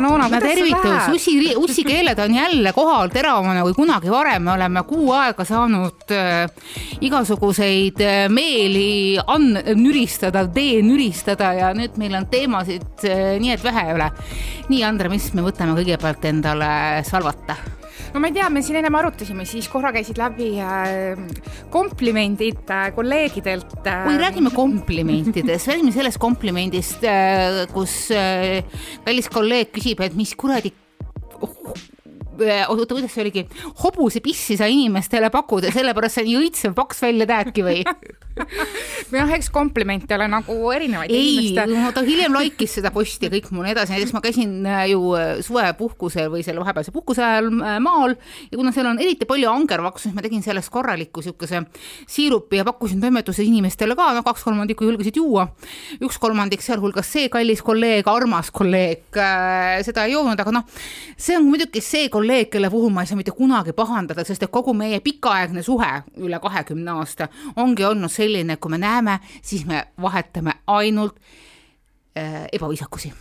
Noona, kuidas sul tervitus, läheb? ussi, ussikeeled on jälle kohal teravamana kui kunagi varem, me oleme kuu aega saanud äh, igasuguseid äh, meeli an-, nüristada, denüristada ja nüüd meil on teemasid äh, nii et vähe ei ole. nii, Andre, mis me võtame kõigepealt endale salvata? No ma ei tea, me siin ennem arutasime, siis korra käisid läbi äh, komplimendid äh, kolleegidelt äh,. kui räägime komplimentidest, räägime sellest komplimendist, kus äh, kallis kolleeg küsib, et mis kuradi oota, kuidas see oligi, hobusepissi sa inimestele pakud ja sellepärast sa nii õitsev paks välja näedki või? noh, eks komplimente ole nagu erinevaid ei, inimeste no ta hiljem laikis seda posti ja kõik mul edasi, näiteks ma käisin äh, ju äh, suvepuhkusel või selle vahepealse puhkuse ajal äh, maal ja kuna seal on eriti palju angervaksu, siis ma tegin sellest korraliku siukese siirupi ja pakkusin toimetuses inimestele ka, no kaks kolmandikku julgesid juua. üks kolmandik, sealhulgas see kallis kolleeg, armas kolleeg äh, seda ei joonud, aga noh, see on muidugi see kolleeg, kelle puhul ma ei saa mitte kunagi pahandada, sest et kogu meie pikaaegne suhe üle kahekümne aasta ongi olnud selline, et kui me näeme, siis me vahetame ainult äh, ebaviisakusi.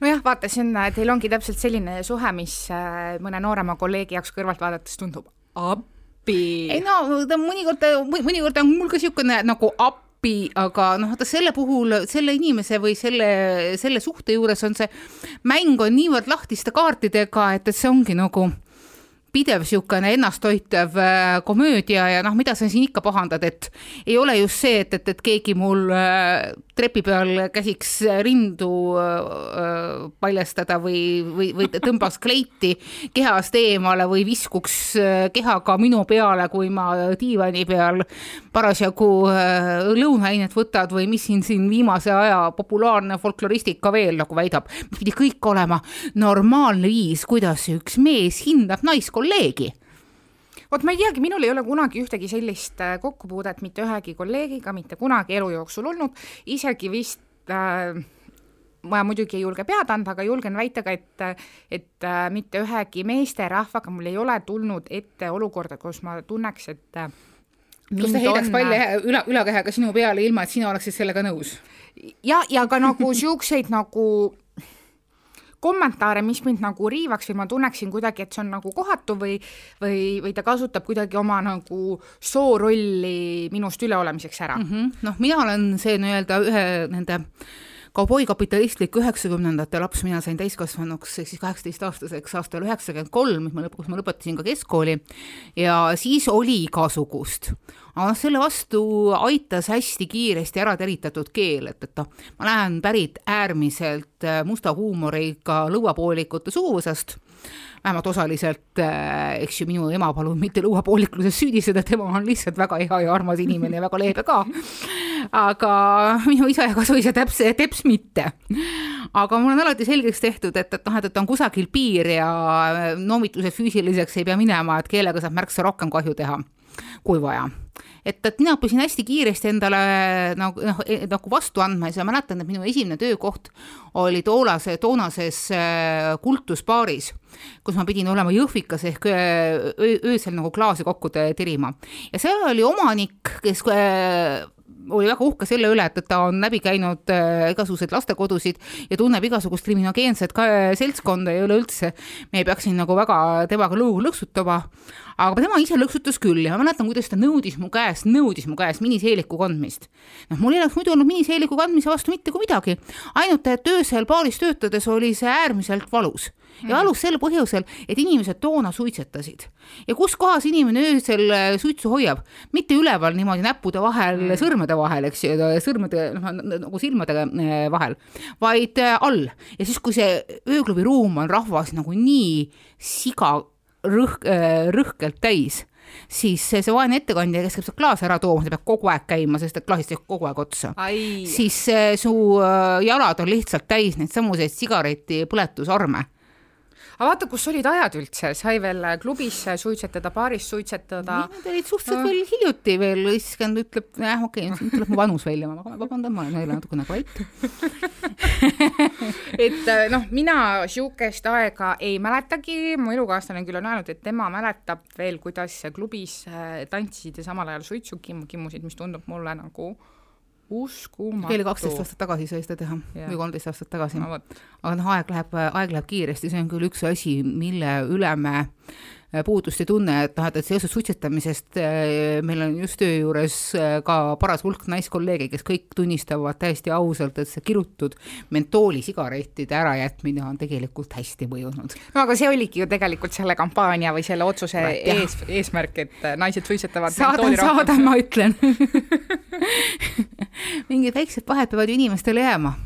nojah, vaata, see on, teil ongi täpselt selline suhe, mis äh, mõne noorema kolleegi jaoks kõrvalt vaadates tundub appi. ei no ta mõnikord, mõnikord on mul ka niisugune nagu appi, aga noh, vaata selle puhul, selle inimese või selle, selle suhte juures on see mäng on niivõrd lahtiste kaartidega, et, et see ongi nagu pidev niisugune ennasttoitev äh, komöödia ja noh, mida sa siin ikka pahandad, et ei ole just see, et, et, et keegi mul äh, trepi peal käsiks rindu äh, paljastada või, või, või tõmbaks kleiti kehast eemale või viskuks kehaga minu peale, kui ma diivani peal parasjagu lõunaainet võtad või mis siin, siin viimase aja populaarne folkloristika veel nagu väidab, pidi kõik olema normaalne viis, kuidas üks mees hindab naiskolleegi vot ma ei teagi, minul ei ole kunagi ühtegi sellist äh, kokkupuudet mitte ühegi kolleegiga mitte kunagi elu jooksul olnud, isegi vist äh, ma muidugi ei julge pead anda, aga julgen väita ka, et, et äh, mitte ühegi meesterahvaga mul ei ole tulnud ette olukorda, kus ma tunneks, et äh, kus ta heidaks palli üla, ülakehega sinu peale, ilma et sina oleksid sellega nõus. ja, ja ka nagu siukseid nagu kommentaare, mis mind nagu riivaks või ma tunneksin kuidagi, et see on nagu kohatu või või, või ta kasutab kuidagi oma nagu soorolli minust üleolemiseks ära mm. mm. -hmm. noh, mina olen see nii-öelda ühe nende kauboikapitalistlik üheksakümnendate laps, mina sain täiskasvanuks ehk siis kaheksateistaastaseks aastal üheksakümmend kolm, ma lõpuks ma lõpetasin ka keskkooli ja siis oli igasugust. Aga noh, selle vastu aitas hästi kiiresti ära teritatud keel, et, et noh, ma lähen pärit äärmiselt äh, musta huumoriga lõuapoolikute suguvõsast vähemalt osaliselt, eks ju, minu ema palun mitte lõuapoolikluses süüdistada, tema on lihtsalt väga hea ja armas inimene ja väga leebe ka. aga minu isa ja kasuisa täps, teps mitte. aga mul on alati selgeks tehtud, et, et noh, et, et on kusagil piir ja noomituse füüsiliseks ei pea minema, et keelega saab märksa rohkem kahju teha, kui vaja. Et, et mina õppisin hästi kiiresti endale nagu noh, nagu vastu andma ja siis ma mäletan, et minu esimene töökoht oli toolase, toonases äh, kultusbaaris, kus ma pidin olema jõhvikas ehk öö, öösel nagu klaasi kokku tirima ja seal oli omanik, kes äh, oli väga uhke selle üle, et, et ta on läbi käinud äh, igasuguseid lastekodusid ja tunneb igasugust kriminogeenset äh, seltskonda ja üleüldse me ei peaks siin nagu väga temaga lõugu lõksutama. aga tema ise lõksutas küll ja ma mäletan, kuidas ta nõudis mu käest, nõudis mu käest miniseeliku kandmist. noh, mul ei oleks muidu olnud miniseeliku kandmise vastu mitte kui midagi, ainult et öösel baaris töötades oli see äärmiselt valus ja valus sel põhjusel, et inimesed toona suitsetasid. Ja kus kohas inimene öösel äh, suitsu hoiab, mitte üleval niimoodi näppude vahel mm., sõrmede vahel, eks ju, sõrmede noh nagu silmade äh, vahel, vaid äh, all. Ja siis, kui see ööklubi ruum on rahvas nagu nii siga rõhk, rõhkelt täis siis see, see vaene ettekandja, kes käib sealt klaasi ära tooma, ta peab kogu aeg käima, sest et klaasist jääb kogu aeg otsa. siis su jalad on lihtsalt täis neid samuseid sigareti põletusarme aga vaata, kus olid ajad üldse, sai veel klubis suitsetada, baaris suitsetada. Need olid suhteliselt veel hiljuti veel, issand ütleb, jah, okei okay,, nüüd tuleb mu vanus välja, ma vabandan, ma olen jälle natukene vait. Et noh, mina sihukest aega ei mäletagi, mu elukaaslane küll on öelnud, et tema mäletab veel, kuidas klubis tantsisid ja samal ajal suitsu kim-, kimmusid, mis tundub mulle nagu uskumatu. see oli kaksteist aastat tagasi sai seda teha Jah. või kolmteist aastat tagasi no aga noh, aeg läheb, aeg läheb kiiresti, see on küll üks asi, mille üle me puudust ei tunne, et noh, et seoses suitsetamisest äh, meil on just töö juures äh, ka paras hulk naiskolleege, kes kõik tunnistavad täiesti ausalt, et see kirutud mentoolisigarettide ärajätmine on tegelikult hästi mõjunud. no aga see oligi ju tegelikult selle kampaania või selle otsuse jah. ees, eesmärk, et äh, naised suitsetavad saadan, saadan, ma ütlen. mingid väiksed vahed peavad ju inimestele jääma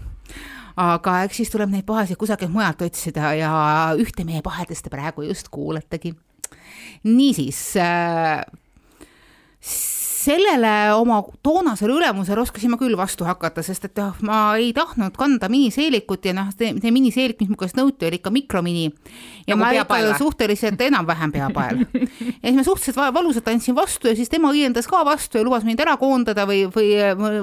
aga eks siis tuleb neid pahasid kusagilt mujalt otsida ja ühte meie pahedest te praegu just kuuletegi. Niisiis äh,, sellele oma toonasele ülemusele oskasin ma küll vastu hakata, sest et noh, ma ei tahtnud kanda miniseelikut ja noh, see miniseelik, mis mu käest nõuti, oli ikka mikromini. Ja Nagu ma ikka või? suhteliselt enam-vähem peapael. ja siis ma suhteliselt va- valusalt andsin vastu ja siis tema õiendas ka vastu ja lubas mind ära koondada või, või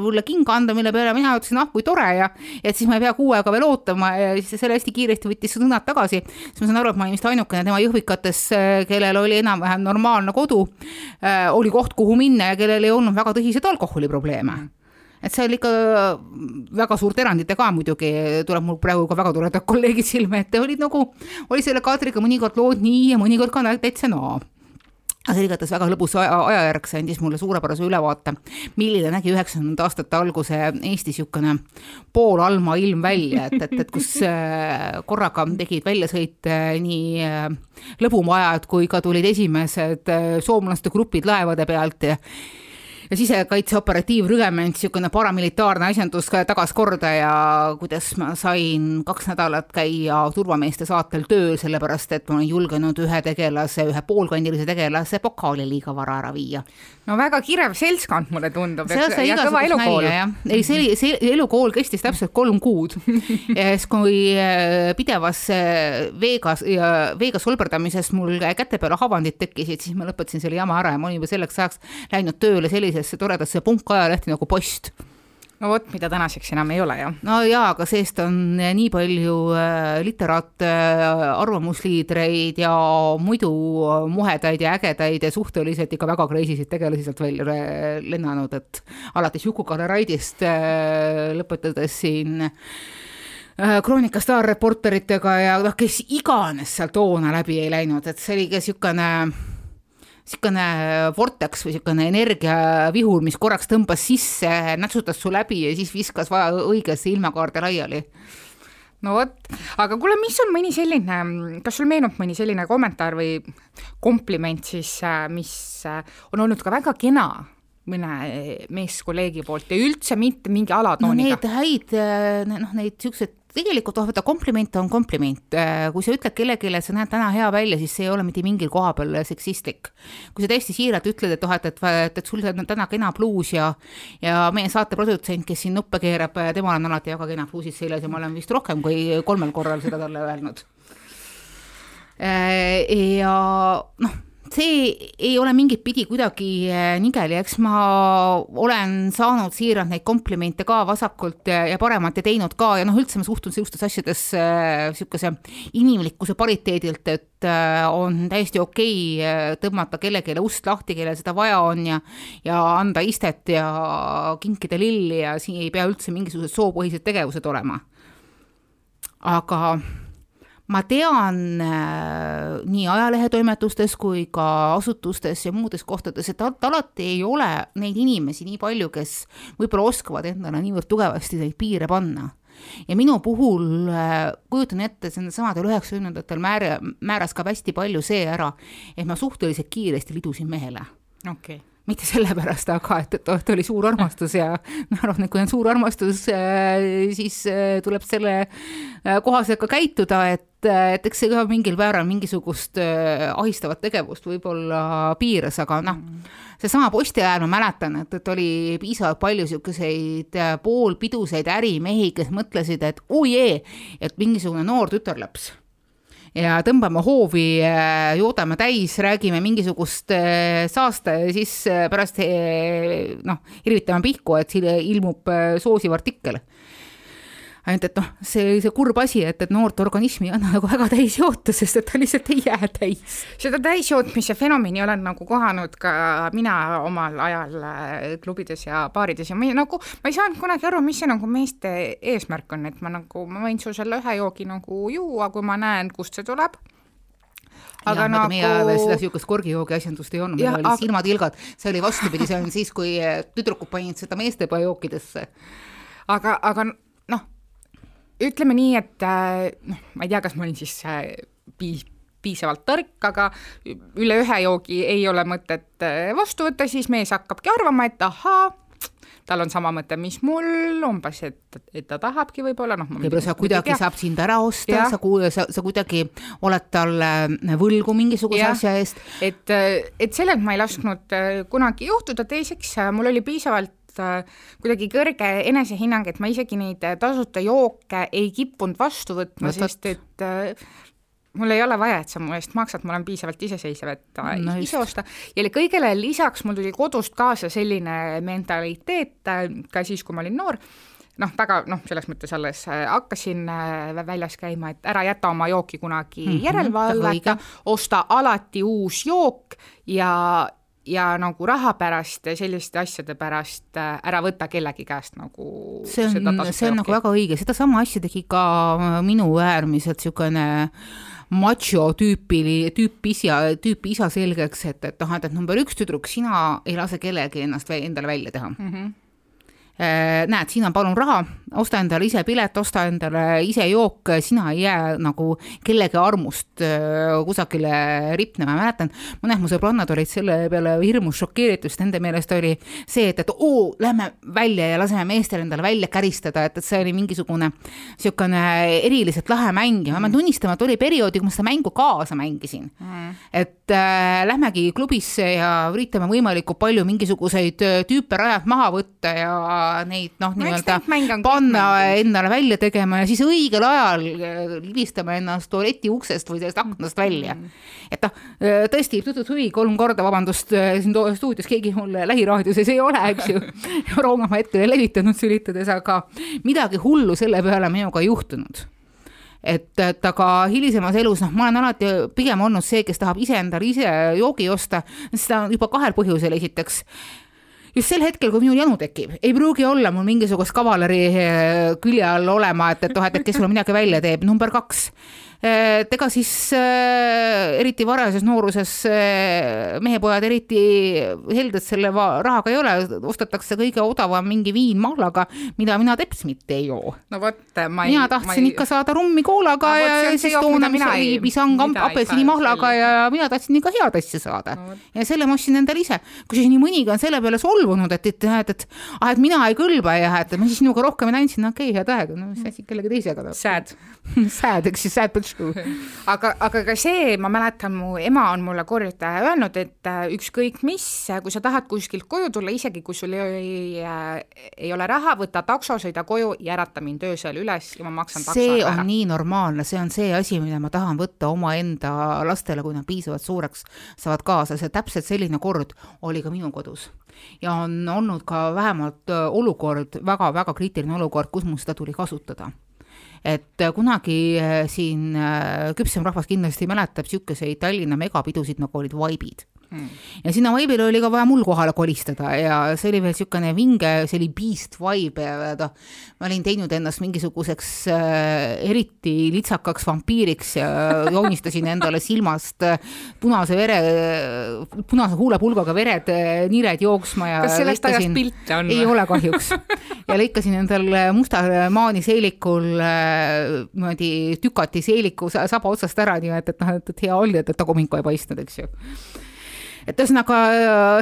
mulle kinga anda, mille peale mina ütlesin, ah kui tore ja et siis ma ei pea kuu aega veel ootama ja siis selle hästi kiiresti võttis sõnad tagasi. siis ma saan aru, et ma olin vist ainukene tema jõhvikates, kellel oli enam-vähem normaalne kodu, oli koht, kuhu minna ja kellel ei olnud väga tõsiseid alkoholiprobleeme et see oli ikka väga suurte erandite ka muidugi, tuleb mul praegu ka väga toredad kolleegid silme ette, olid nagu, oli selle kaadriga mõnikord lood nii ja mõnikord ka täitsa naa. Aga see oli igatahes väga lõbus aja, ajajärg, see andis mulle suurepärase ülevaate, milline nägi üheksakümnendate aastate alguse Eesti niisugune pool Alma ilm välja, et, et, et kus äh, korraga tegid väljasõite nii äh, lõbumajad kui ka tulid esimesed äh, soomlaste grupid laevade pealt ja ja sisekaitse operatiivrügement, niisugune paramilitaarne asjandus tagas korda ja kuidas ma sain kaks nädalat käia turvameeste saatel tööl, sellepärast et ma olen julgenud ühe tegelase, ühe poolkandilise tegelase pokaali liiga vara ära viia. no väga kirev seltskond, mulle tundub, ei see see elukool kestis täpselt kolm kuud. ja siis, kui äh, pidevas äh, veega, veega solberdamisest mul käte peale havandid tekkisid, siis ma lõpetasin selle jama ära ja ma olin juba selleks ajaks läinud tööle sellisesse toredasse punkajalehte nagu Post no vot, mida tänaseks enam ei ole jah. no jaa, aga seest on nii palju äh, literaate äh,, arvamusliidreid ja muidu muhedaid ja ägedaid ja suhteliselt ikka väga crazy'sid tegelasi sealt välja lennanud, et alates Juku-Kalle Raidist lõpetades siin Kroonika staarreporteritega ja noh, kes iganes seal toona läbi ei läinud, et see oli ka niisugune niisugune vorteks või niisugune energiavihur, mis korraks tõmbas sisse, nätsutas su läbi ja siis viskas vaja õigesse ilmakaarde laiali. No vot, aga kuule, mis on mõni selline, kas sul meenub mõni selline kommentaar või kompliment siis, mis äh, on olnud ka väga kena mõne meeskolleegi poolt ja üldse mitte mingi no alatooniga? need häid, noh, neid siukseid, tegelikult oh, vaata kompliment on kompliment, kui sa ütled kellelegi, et sa näed täna hea välja, siis see ei ole mitte mingil koha peal seksistlik. kui sa täiesti siiralt ütled, et oh, et, et, et, et sul on täna kena pluus ja ja meie saate produtsent, kes siin nuppe keerab, temal on alati väga kena pluusid seljas ja ma olen vist rohkem kui kolmel korral seda talle öelnud. ja noh see ei ole mingit pidi kuidagi äh, nigeli, eks ma olen saanud siiralt neid komplimente ka vasakult ja ja paremalt ja teinud ka ja noh, üldse ma suhtun sihukestes asjades niisuguse inimlikkuse pariteedilt, et on täiesti okei okay tõmmata kellelegi ust lahti, kellel seda vaja on ja ja anda istet ja kinkida lilli ja siin ei pea üldse mingisugused soopõhised tegevused olema. aga ma tean äh, nii ajalehetoimetustes kui ka asutustes ja muudes kohtades, et al- alati ei ole neid inimesi nii palju, kes võib-olla oskavad endale niivõrd tugevasti neid piire panna. ja minu puhul äh, kujutan ette, see nendesamadel üheksakümnendatel määra, määras ka hästi palju see ära, et ma suhteliselt kiiresti lidusin mehele okei okay., mitte sellepärast, aga et, et ta oli suur armastus ja ma arvan, et kui on suur armastus, siis äh, tuleb selle äh, kohaselt ka käituda, et, et eks see ka mingil määral mingisugust äh, ahistavat tegevust võib-olla piiras, aga noh, seesama posti ajal ma mäletan, et, et oli piisavalt palju niisuguseid äh, poolpiduseid ärimehi, kes mõtlesid, et oi jee, et mingisugune noor tütarlaps ja tõmbame hoovi, joodame täis, räägime mingisugust äh, saasta ja siis äh, pärast äh, noh, irvitame pihku, et ilmub äh, soosiv artikkel. Ainult et noh, see, see kurb asi, et, et noort organismi ei anna nagu väga täis joota, sest et ta lihtsalt ei jää täis. seda täisjootmise fenomeni olen nagu kohanud ka mina omal ajal äh, klubides ja baarides ja ma ei, nagu, ma ei saanud kunagi aru, mis see nagu meeste eesmärk on, et ma nagu, ma võin su selle ühe joogi nagu juua, kui ma näen, kust see tuleb aga ja, nagu meie ajal seda niisugust korgijoogi asjandust ei olnud, meil olid aga... silmatilgad, see oli vastupidi, see on siis, kui tüdrukud panid seda meestepoe jookidesse. aga, aga noh, ütleme nii, et äh, noh, ma ei tea, kas ma olin siis äh, piis-, piisavalt tark, aga üle ühe joogi ei ole mõtet äh, vastu võtta, siis mees hakkabki arvama, et ahaa, tal on sama mõte, mis mul, umbes, et, et ta tahabki võib-olla, noh. võib-olla sa kuidagi saab sind ära osta, sa sa, sa kuidagi oled talle võlgu mingisuguse ja. asja eest. et, et sellelt ma ei lasknud kunagi juhtuda, teiseks mul oli piisavalt Äh, kuidagi kõrge enesehinnang, et ma isegi neid äh, tasuta jooke ei kippunud vastu võtma no,, sest et äh, mul ei ole vaja, et sa mu eest maksad, ma olen piisavalt iseseisev, et no ise osta. ja kõigele lisaks mul tuli kodust kaasa selline mentaliteet ka siis, kui ma olin noor, noh, väga noh, selles mõttes alles hakkasin väljas käima, et ära jäta oma jooki kunagi mm -hmm, järelevalveta, osta alati uus jook ja ja nagu raha pärast, selliste asjade pärast äh, ära võtta kellegi käest nagu see on, see on nagu väga õige, sedasama asja tegi ka äh, minu äärmiselt niisugune macho tüüpi, tüüp isa, tüüp isa selgeks, et, et noh, et, et number üks tüdruk, sina ei lase kellelgi ennast endale välja teha mm. -hmm Äh, näed, siin on palun raha, osta endale ise pilet, osta endale ise jook, sina ei jää nagu kellegi armust äh, kusagile ripnema, ma mäletan, mõned mu sõbrannad olid selle peale hirmus šokeeritud, sest nende meelest oli see, et, et oo, lähme välja ja laseme meestel endale välja käristada, et, et see oli mingisugune niisugune eriliselt lahe mäng. Ja ma pean tunnistama, et oli perioodi, kui ma seda mängu kaasa mängisin. Mm.. et äh, lähmegi klubisse ja üritame võimalikult palju mingisuguseid äh, tüüpe rajalt maha võtta ja neid noh, nii-öelda panna endale välja tegema ja siis õigel ajal äh, libistama ennast tualeti uksest või sellest aknast välja. Mm. et noh, äh, tõesti, tutu-tui kolm korda, vabandust, äh, siin stuudios keegi mul lähiraadiuses ei ole, eks ju, Rooma ma hetkel ei levitanud sülitades, aga midagi hullu selle peale minuga ei juhtunud. Et, et aga hilisemas elus, noh, ma olen alati pigem olnud see, kes tahab iseendale ise joogi osta, seda juba kahel põhjusel, esiteks just sel hetkel, kui minul janu tekib, ei pruugi olla mul mingisugust kavalari eh, külje all olema, et, et noh, et kes mulle midagi välja teeb, number kaks et ega siis äh, eriti varajases nooruses äh, mehepojad eriti helded selle rahaga ei ole, ostetakse kõige odavam mingi viin mahlaga, mida mina teps mitte ei joo. no vot, ma ei mina tahtsin ei... ikka saada rummi koolaga no, ja siis toona, oli pisang apelsinimahlaga ja mina tahtsin ikka head asja saada no,. ja selle ma ostsin endale ise. kusjuures nii mõnigi on selle peale solvunud, et, et, et, et ah, et mina ei kõlba ja et ma siis sinuga rohkem ei andsin, okei okay,, hea tähega, no mis asi kellegi teisega. Sad Sad, eks ju, sad but true aga, aga ka see, ma mäletan, mu ema on mulle kord öelnud, et äh, ükskõik mis, kui sa tahad kuskilt koju tulla, isegi kui sul ei, äh, ei ole raha, võta takso, sõida koju ja ärata mind öösel üles ja ma maksan takso see on ära. nii normaalne, see on see asi, mida ma tahan võtta omaenda lastele, kui nad piisavalt suureks saavad kaasa, see täpselt selline kord oli ka minu kodus. Ja on olnud ka vähemalt äh, olukord väga,, väga-väga kriitiline olukord, kus mul seda tuli kasutada et äh, kunagi äh, siin äh, küpsem rahvas kindlasti mäletab niisuguseid Tallinna megapidusid, nagu olid vaibid mm.. ja sinna vaibile oli ka vaja mul kohale kolistada ja see oli veel niisugune vinge, see oli beast vibe ja noh, ma olin teinud ennast mingisuguseks äh, eriti litsakaks vampiiriks ja joonistasin endale silmast punase vere, punase huulepulgaga vered, nired jooksma ja kas sellest lõikasin... ajast pilte on? ei ole kahjuks. ja lõikasin endale musta maani seelikul äh, niimoodi tükati seeliku saba otsast ära, nii et, et noh, et, et hea oli, et, et tagumikku ei paistnud, eks ju et ühesõnaga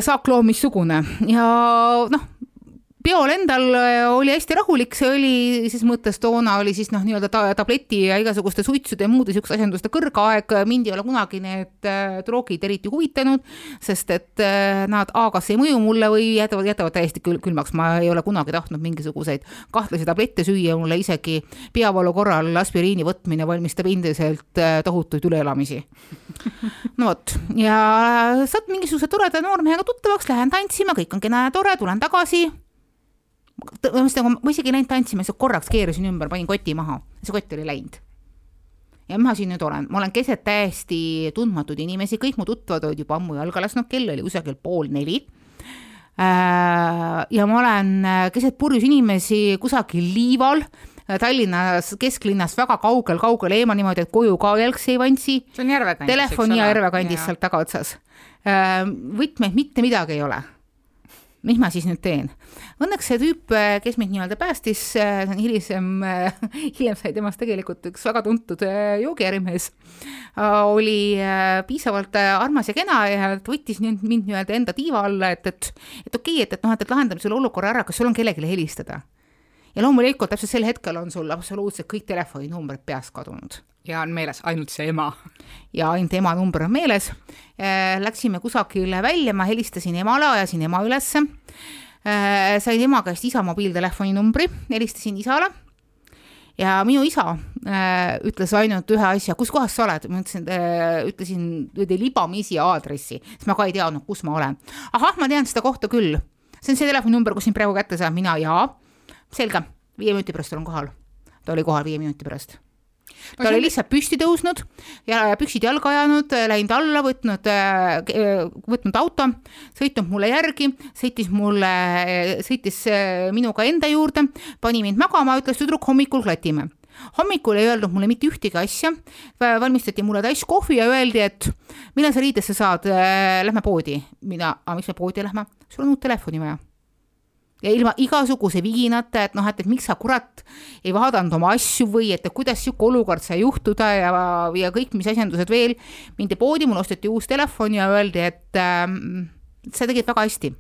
saakloom missugune ja noh, peol endal äh, oli hästi rahulik, see oli ses mõttes toona oli siis noh, nii-öelda ta, tableti ja igasuguste suitsude ja muude niisuguste asjanduste kõrgaeg, mind ei ole kunagi need äh, droogid eriti huvitanud, sest et äh, nad A kas ei mõju mulle või jätavad, jätavad täiesti kül-, külmaks, ma ei ole kunagi tahtnud mingisuguseid kahtlasi tablette süüa, mulle isegi peavalu korral aspiriini võtmine valmistab endiselt tohutuid üleelamisi. no vot, ja saad mingisuguse toreda noormehega tuttavaks, lähen tantsima, kõik on kena ja tore, tulen tagasi ma nagu, ma isegi ei läinud tantsima, lihtsalt korraks keerasin ümber, panin koti maha, see kott oli läinud. ja ma siin nüüd olen, ma olen keset täiesti tundmatuid inimesi, kõik mu tuttavad olid juba ammu jalga lasknud, kell oli kusagil pool neli äh, ja ma olen keset purjus inimesi kusagil liival Tallinnas kesklinnast väga kaugel-kaugel eemal niimoodi, et koju ka jalgsi ei vantsi. see on Järve kandis, telefon ja Järve kandis sealt tagaotsas. Äh, võtmeid mitte midagi ei ole. Mis ma siis nüüd teen? Õnneks see tüüp, kes mind nii-öelda päästis, see on hilisem, hiljem sai temast tegelikult üks väga tuntud äh, joogiärimees, äh, oli piisavalt armas ja kena ja võttis nüüd mind nii-öelda enda tiiva alla, et, et et okei okay,, et, et noh, et, et lahendame selle olukorra ära, kas sul on kellelegi helistada ja loomulikult täpselt sel hetkel on sul absoluutselt kõik telefoninumbrid peast kadunud. Ja on meeles ainult see ema. ja ainult ema number on meeles. Äh, läksime kusagile välja, ma helistasin emale, ajasin ema ülesse. Äh, sain ema käest isa mobiiltelefoni numbri, helistasin isale ja minu isa äh, ütles ainult ühe asja, kus kohas sa oled, ma ütlesin äh,, ütlesin libamisi aadressi, sest ma ka ei teadnud, kus ma olen. ahah, ma tean seda kohta küll, see on see telefoninumber, kus sind praegu kätte saab, mina jaa selge, viie minuti pärast olen kohal. ta oli kohal viie minuti pärast ta oli lihtsalt püsti tõusnud ja püksid jalga ajanud, läinud alla, võtnud, äh, võtnud auto, sõitnud mulle järgi, sõitis mulle, sõitis äh, minuga enda juurde, pani mind magama, ütles tüdruk, hommikul klatime. hommikul ei öeldud mulle mitte ühtegi asja, valmistati mulle täis kohvi ja öeldi, et millal sa riidesse saad, äh, lähme poodi. mina, aga miks me poodi lähme? sul on uut telefoni vaja ja ilma igasuguse viginata, et noh, et, et miks sa kurat ei vaadanud oma asju või et, et kuidas sihuke olukord sai juhtuda ja, ja kõik, mis asjandused veel. mindi poodi, mul osteti uus telefon ja öeldi, et äh, sa tegid väga hästi.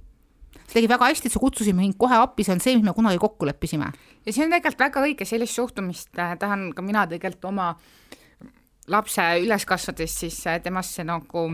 sa tegid väga hästi, et sa kutsusid mind kohe appi, see on see, mis me kunagi kokku leppisime. ja see on tegelikult väga õige, sellist suhtumist äh, tahan ka mina tegelikult oma lapse üles kasvatades siis äh, temasse nagu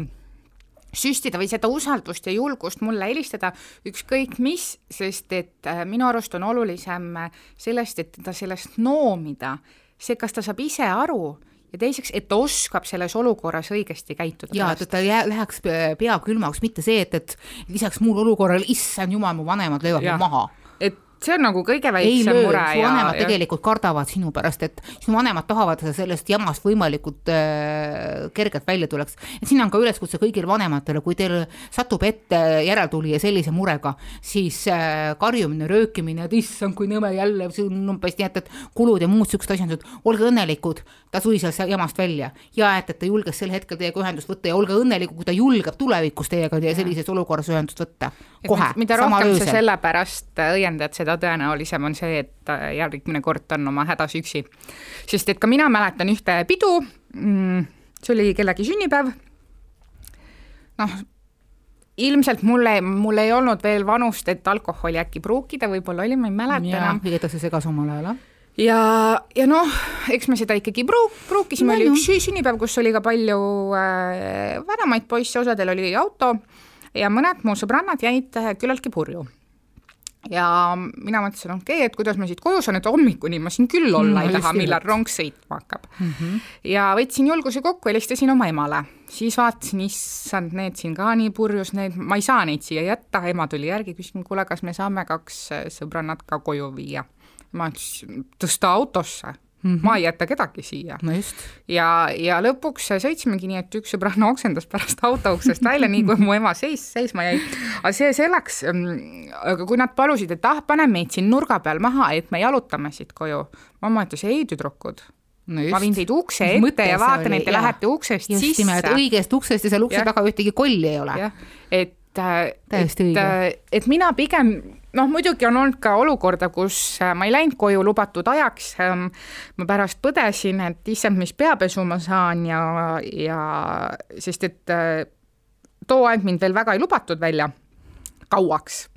süstida või seda usaldust ja julgust mulle helistada, ükskõik mis, sest et äh, minu arust on olulisem äh, sellest, et teda sellest noomida, see, kas ta saab ise aru ja teiseks, et ta oskab selles olukorras õigesti käituda. ja, et ta jää, läheks pea külmaks, mitte see, et, et lisaks muul olukorral, issand jumal, mu vanemad löövad mu maha. See on nagu kõige väiksem löö, mure. su vanemad ja, tegelikult kardavad sinu pärast, et sinu vanemad tahavad, et sa sellest jamast võimalikult äh, kergelt välja tuleks. et siin on ka üleskutse kõigile vanematele, kui teil satub ette järeltulija sellise murega, siis äh, karjumine, röökimine, et issand, kui nõme jälle, see on umbes nii, et, et kulud ja muud siuksed asjandused, olge õnnelikud, ta suri sealt jamast välja ja et, et ta julges sel hetkel teiega ühendust võtta ja olge õnnelikud, kui ta julgeb tulevikus teiega sellises olukorras ühendust võtta. kohe, mida rohkem sa sellepärast õiendad seda, seda tõenäolisem on see, et järgmine kord on oma hädas üksi. sest et ka mina mäletan ühte pidu, mm, see oli kellegi sünnipäev, noh, ilmselt mulle, mul ei olnud veel vanust, et alkoholi äkki pruukida, võib-olla oli, ma ei mäleta enam. igatahes see segas omal ajal, jah? Ja, ja noh, eks me seda ikkagi pruuk-, pruukisime. No,, oli üks sünnipäev, kus oli ka palju äh, vanemaid poisse, osadel oli auto ja mõned mu sõbrannad jäid äh, küllaltki purju ja mina mõtlesin, okei okay,, et kuidas ma siit koju saan, et hommikuni ma siin küll olla mm, ei taha, millal rong sõitma hakkab mm. -hmm. ja võtsin julguse kokku, helistasin oma emale, siis vaatasin, issand, need siin ka nii purjus, need, ma ei saa neid siia jätta, ema tuli järgi, küsin, kuule, kas me saame kaks sõbrannat ka koju viia. ma ütlesin, tõsta autosse Mm -hmm. ma ei jäta kedagi siia no. ja, ja lõpuks sõitsimegi nii, et üks sõbranna oksendas pärast auto uksest välja, nii kui mu ema seis, seisma jäi. aga see selleks, mm, aga kui nad palusid, et ah, pane meid siin nurga peal maha, et me jalutame siit koju. mamma ütles ei, tüdrukud no just. ma viin teid ukse ette Mõte ja vaatan, et te ja. lähete uksest just sisse. õigest uksest ja seal ukse taga ühtegi kolli ei ole. et, et, et mina pigem noh, muidugi on olnud ka olukorda, kus äh, ma ei läinud koju lubatud ajaks, ähm, ma pärast põdesin, et issand, mis peapesu ma saan ja, ja sest et äh, too aeg mind veel väga ei lubatud välja kauaks.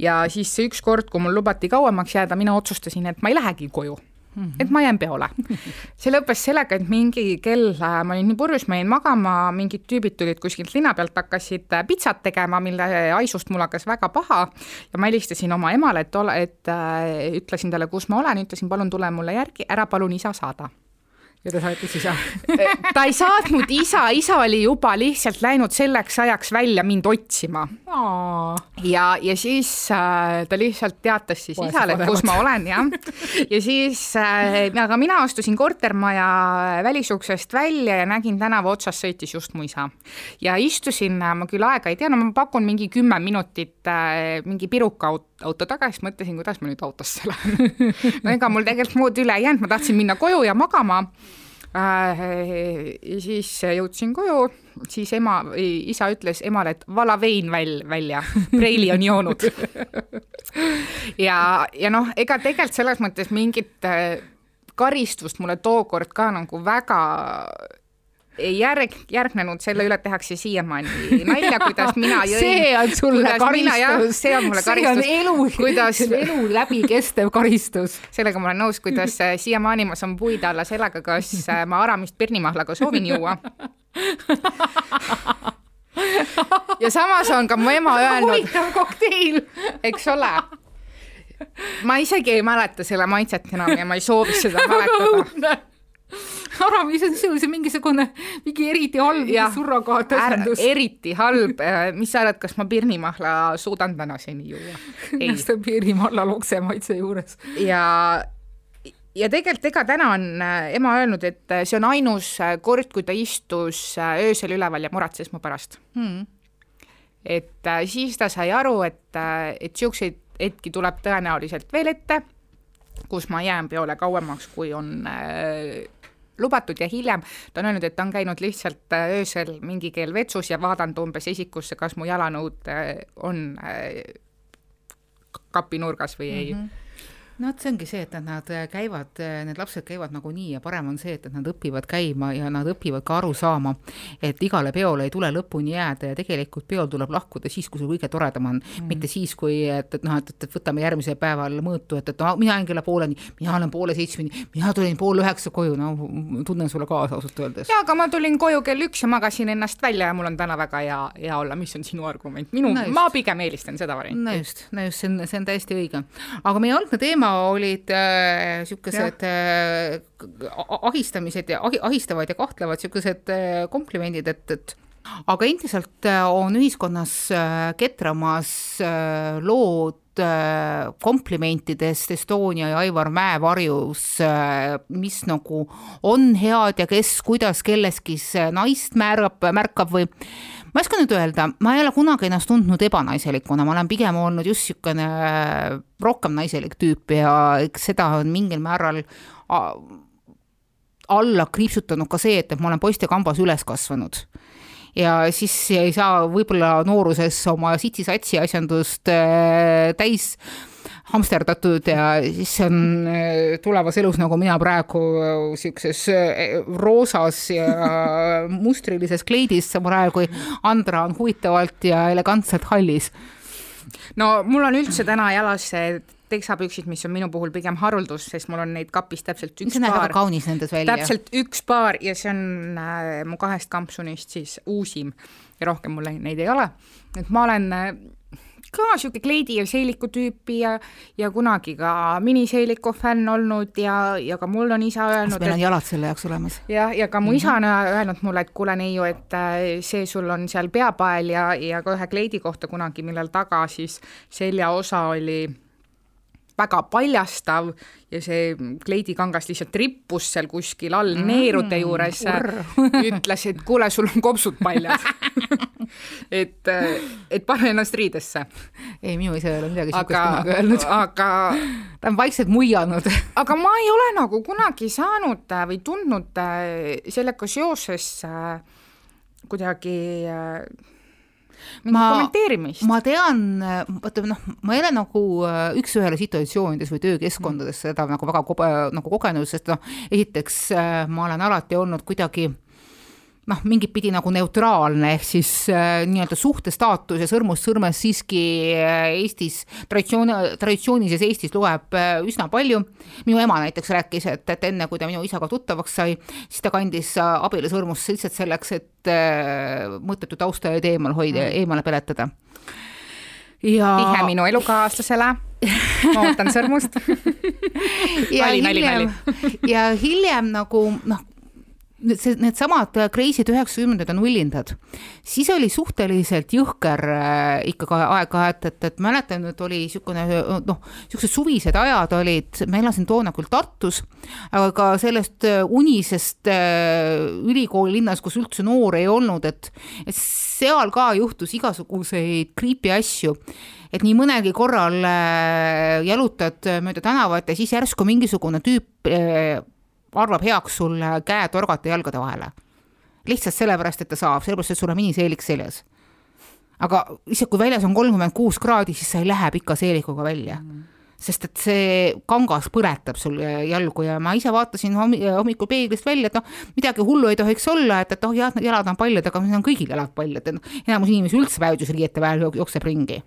ja siis see üks kord, kui mul lubati kauemaks jääda, mina otsustasin, et ma ei lähegi koju Mm -hmm. et ma jään peole. see lõppes sellega, et mingi kell, äh, ma olin nii purjus, ma jäin magama, mingid tüübid tulid kuskilt linna pealt, hakkasid äh, pitsat tegema, mille haisust mul hakkas väga paha ja ma helistasin oma emale, et ole, et äh, ütlesin talle, kus ma olen, ütlesin, palun tule mulle järgi, ära palun isa saada ja ta saatis isa ta ei saatnud isa, isa oli juba lihtsalt läinud selleks ajaks välja mind otsima. ja, ja siis äh, ta lihtsalt teatas siis Poes isale, kus ma olen jah. ja siis äh,, aga mina astusin kortermaja välisuksest välja ja nägin tänava otsas sõitis just mu isa. ja istusin, ma küll aega ei tea, no ma pakun mingi kümme minutit äh, mingi piruka auto taga, siis mõtlesin, kuidas ma nüüd autosse lähen no ega mul tegelikult muud üle ei jäänud, ma tahtsin minna koju ja magama. Äh,. siis jõudsin koju, siis ema, isa ütles emale, et vala vein väl-, välja, preili on joonud. Ja, ja noh, ega tegelikult selles mõttes mingit äh, karistust mulle tookord ka nagu väga järg, järgnenud, selle üle tehakse siiamaani nalja, kuidas mina jõin. see on sulle karistus. see on mulle karistus. see on elu kuidas..., elu läbikestev karistus. sellega ma olen nõus, kuidas äh, siiamaani ma saan puid alla sellega, kas äh, ma Aramist pirnimahlaga soovin juua ja samas on ka mu ema öelnud. huvitav kokteil. eks ole ma isegi ei mäleta selle maitset enam ja ma ei soovi seda mäletada Aramis on see mingisugune mingi eriti halb surrogaatõsendus. eriti halb, äh, mis sa arvad, kas ma pirnimahla suudan tänaseni juua? ennast on pirnimahla lokse maitse juures. ja ja tegelikult ega täna on äh, ema öelnud, et äh, see on ainus kord, kui ta istus öösel üleval ja muretses mu pärast hmm.. et siis ta sai aru, et, et niisuguseid hetki tuleb tõenäoliselt veel ette, kus ma jään peole kauemaks, kui on lubatud ja hiljem ta on öelnud, et ta on käinud lihtsalt äh, öösel mingi kell vetsus ja vaadanud umbes esikusse, kas mu jalanõud äh, on äh, kapinurgas või ei mm. -hmm no vot, see ongi see, et nad käivad, need lapsed käivad nagunii ja parem on see, et nad õpivad käima ja nad õpivad ka aru saama, et igale peole ei tule lõpuni jääda ja tegelikult peol tuleb lahkuda siis, kui sul kõige toredam on mm., mitte siis, kui et, et noh, et, et võtame järgmisel päeval mõõtu, et, et no mina jäin kella pooleni, mina olen poole seitsmeni, mina tulin pool üheksa koju, no tunnen sulle kaasa ausalt öeldes. jaa, aga ma tulin koju kell üks ja magasin ennast välja ja mul on täna väga hea, hea olla, mis on sinu argument? minu no, ma pigem eelistan seda varianti. no just, no just, see on, see on täiesti õige. aga meie algne teema olid äh, äh, ahistamised ja ahi, ahistavad ja kahtlevad niisugused äh, komplimendid, et, et aga endiselt äh, on ühiskonnas äh, ketramas äh, lood komplimentidest Estonia ja Aivar Mäe varjus, mis nagu on head ja kes kuidas kelleski naist määrab, märkab või ma ei oska nüüd öelda, ma ei ole kunagi ennast tundnud ebanaiselikuna, ma olen pigem olnud just niisugune rohkem naiselik tüüp ja eks seda on mingil määral alla kriipsutanud ka see, et, et ma olen poistekambas üles kasvanud. Ja siis ei saa võib-olla nooruses oma sitsi-satsi asjandust äh, täis hamsterdatud ja siis on äh, tulevas elus nagu mina praegu niisuguses äh, roosas ja mustrilises kleidis, samal ajal kui Andra on huvitavalt ja elegantselt hallis. no mul on üldse täna jalas teksapüksid, mis on minu puhul pigem haruldus, sest mul on neid kapis täpselt üks see väga kaunis nendes välja. täpselt üks paar ja see on äh, mu kahest kampsunist siis uusim ja rohkem mul neid ei ole. et ma olen äh, ka niisugune kleidi ja seeliku tüüpi ja, ja kunagi ka miniseeliku fänn olnud ja, ja ka mul on isa öelnud. meil on jalad selle jaoks olemas? jah, ja ka mu mm -hmm. isa on öelnud mulle, et kuule neiu, et äh, see sul on seal peapael ja, ja ka ühe kleidi kohta kunagi, millel taga siis seljaosa oli väga paljastav ja see kleidikangas lihtsalt rippus seal kuskil all mm, neerude juures. Ütles, et kuule, sul on kopsud paljad et, et pane ennast riidesse. ei, minu isa ei ole midagi siukest kunagi öelnud. aga ta on vaikselt muianud. Aga ma ei ole nagu kunagi saanud äh, või tundnud äh, sellega seoses äh, kuidagi ma, kommenteerimist. ma tean, vaata noh, ma ei ole nagu äh, üks-ühele situatsioonides või töökeskkondades mm. seda nagu väga nagu kogenud, sest noh, esiteks äh, ma olen alati olnud kuidagi noh, mingit pidi nagu neutraalne, ehk siis äh, nii-öelda suhtestaatus ja sõrmust sõrmes siiski äh, Eestis, traditsioon, traditsioonilises Eestis loeb äh, üsna palju. minu ema näiteks rääkis, et, et enne, kui ta minu isaga tuttavaks sai, siis ta kandis äh, abielusõrmust lihtsalt selleks, et äh, mõttetu taustajaid eemal hoida mm., eemale peletada. ja. vihje minu elukaaslasele ma ootan sõrmust ja Nali, hiljem, ja hiljem nagu noh, see, needsamad Crazy'd üheksakümnendad on nullindad, siis oli suhteliselt jõhker äh, ikkagi aeg-ajalt, et, et mäletan, et oli niisugune noh, niisugused suvised ajad olid, ma elasin toona küll Tartus, aga ka sellest äh, unisest äh, ülikoolilinnas, kus üldse noori ei olnud, et, et seal ka juhtus igasuguseid creepy asju. Et nii mõnelgi korral äh, jalutad mööda tänavat ja siis järsku mingisugune tüüp äh, arvab heaks sul käe torgata jalgade vahele. lihtsalt sellepärast, et ta saab, sellepärast, et sul on miniseelik seljas. aga isegi kui väljas on kolmkümmend kuus kraadi, siis sa ei lähe pika seelikuga välja mm sest et see kangas põletab sul jalgu ja ma ise vaatasin hommikul peeglist välja, et noh, midagi hullu ei tohiks olla, et, et oh jah, jalad on paljad, aga meil on kõigil jalad paljad, et noh, enamus inimesi üldse päevadusriiete vahel jookseb ringi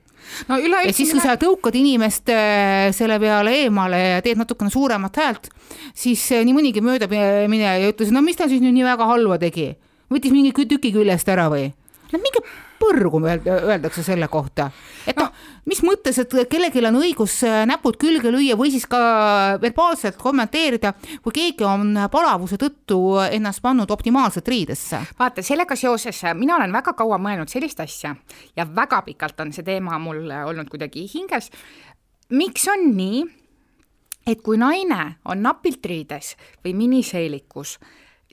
no üleüldse ja siis, kui sa tõukad inimest äh, selle peale eemale ja teed natukene suuremat häält, siis äh, nii mõnigi möödamineja ja ütles, no mis ta siis nüüd nii väga halba tegi, võttis mingi tüki küljest ära või? no minge põrgu öeldakse selle kohta, et noh no., mis mõttes, et kellelgi on õigus äh, näpud külge lüüa või siis ka verbaalselt kommenteerida, kui keegi on palavuse tõttu ennast pannud optimaalselt riidesse. vaata, sellega seoses mina olen väga kaua mõelnud sellist asja ja väga pikalt on see teema mul olnud kuidagi hinges. miks on nii, et kui naine on napilt riides või miniseelikus,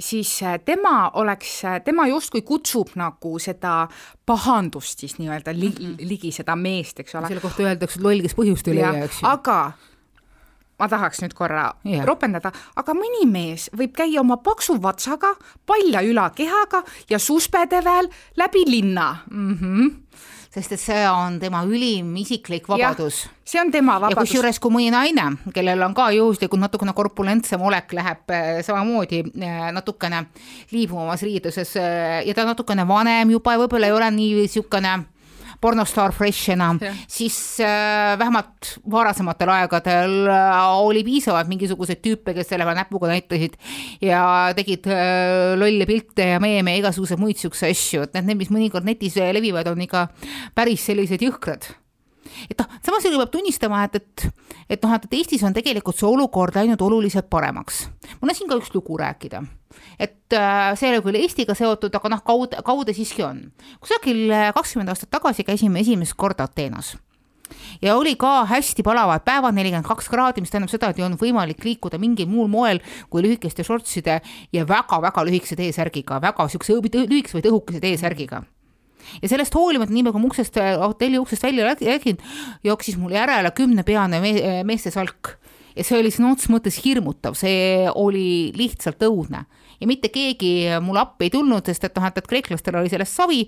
siis äh, tema oleks, äh, tema justkui kutsub nagu seda pahandust siis nii-öelda ligi, mhm. ligi seda meest, eks ole. selle kohta öeldakse, et loll, kes põhjust ei leia, eks ju. aga ma tahaks nüüd korra yeah. ropendada, aga mõni mees võib käia oma paksu vatsaga, palja ülakehaga ja suspede veel läbi linna mm. -hmm sest et see on tema ülim isiklik vabadus. see on tema vabadus. ja kusjuures, kui mõni naine, kellel on ka juhuslikult natukene korpulentsem olek, läheb äh, samamoodi äh, natukene liibuvamas riiduses äh, ja ta natukene vanem juba ja võib-olla ei ole nii niisugune pornostaar fresh enam, siis äh, vähemalt varasematel aegadel äh, oli piisavalt mingisuguseid tüüpe, kes selle näpuga näitasid ja tegid äh, lolle pilte ja meeme ja igasuguseid muid siukseid asju, et need, mis mõnikord netis levivad, on ikka päris sellised jõhkrad. Et noh, samas jälle peab tunnistama, et, et, et noh, et Eestis on tegelikult see olukord läinud oluliselt paremaks. mul on siin ka üks lugu rääkida, et äh, see ei ole küll Eestiga seotud, aga noh, kaude, kaude siiski on. kusagil äh, kakskümmend aastat tagasi käisime esimest korda Ateenas. Ja oli ka hästi palavad päevad, nelikümmend kaks kraadi, mis tähendab seda, et ei olnud võimalik liikuda mingil muul moel kui lühikeste shortside ja väga-väga lühikese T-särgiga, väga siukse lühikese või õhukese T-särgiga ja sellest hoolimata, nii nagu ma uksest, hotelli uksest välja läksin, jooksis mul järele kümnepeane me meeste salk. Ja see oli sõna otseses mõttes hirmutav, see oli lihtsalt õudne ja mitte keegi mulle appi ei tulnud, sest et noh, et, et kreeklastel oli sellest savi.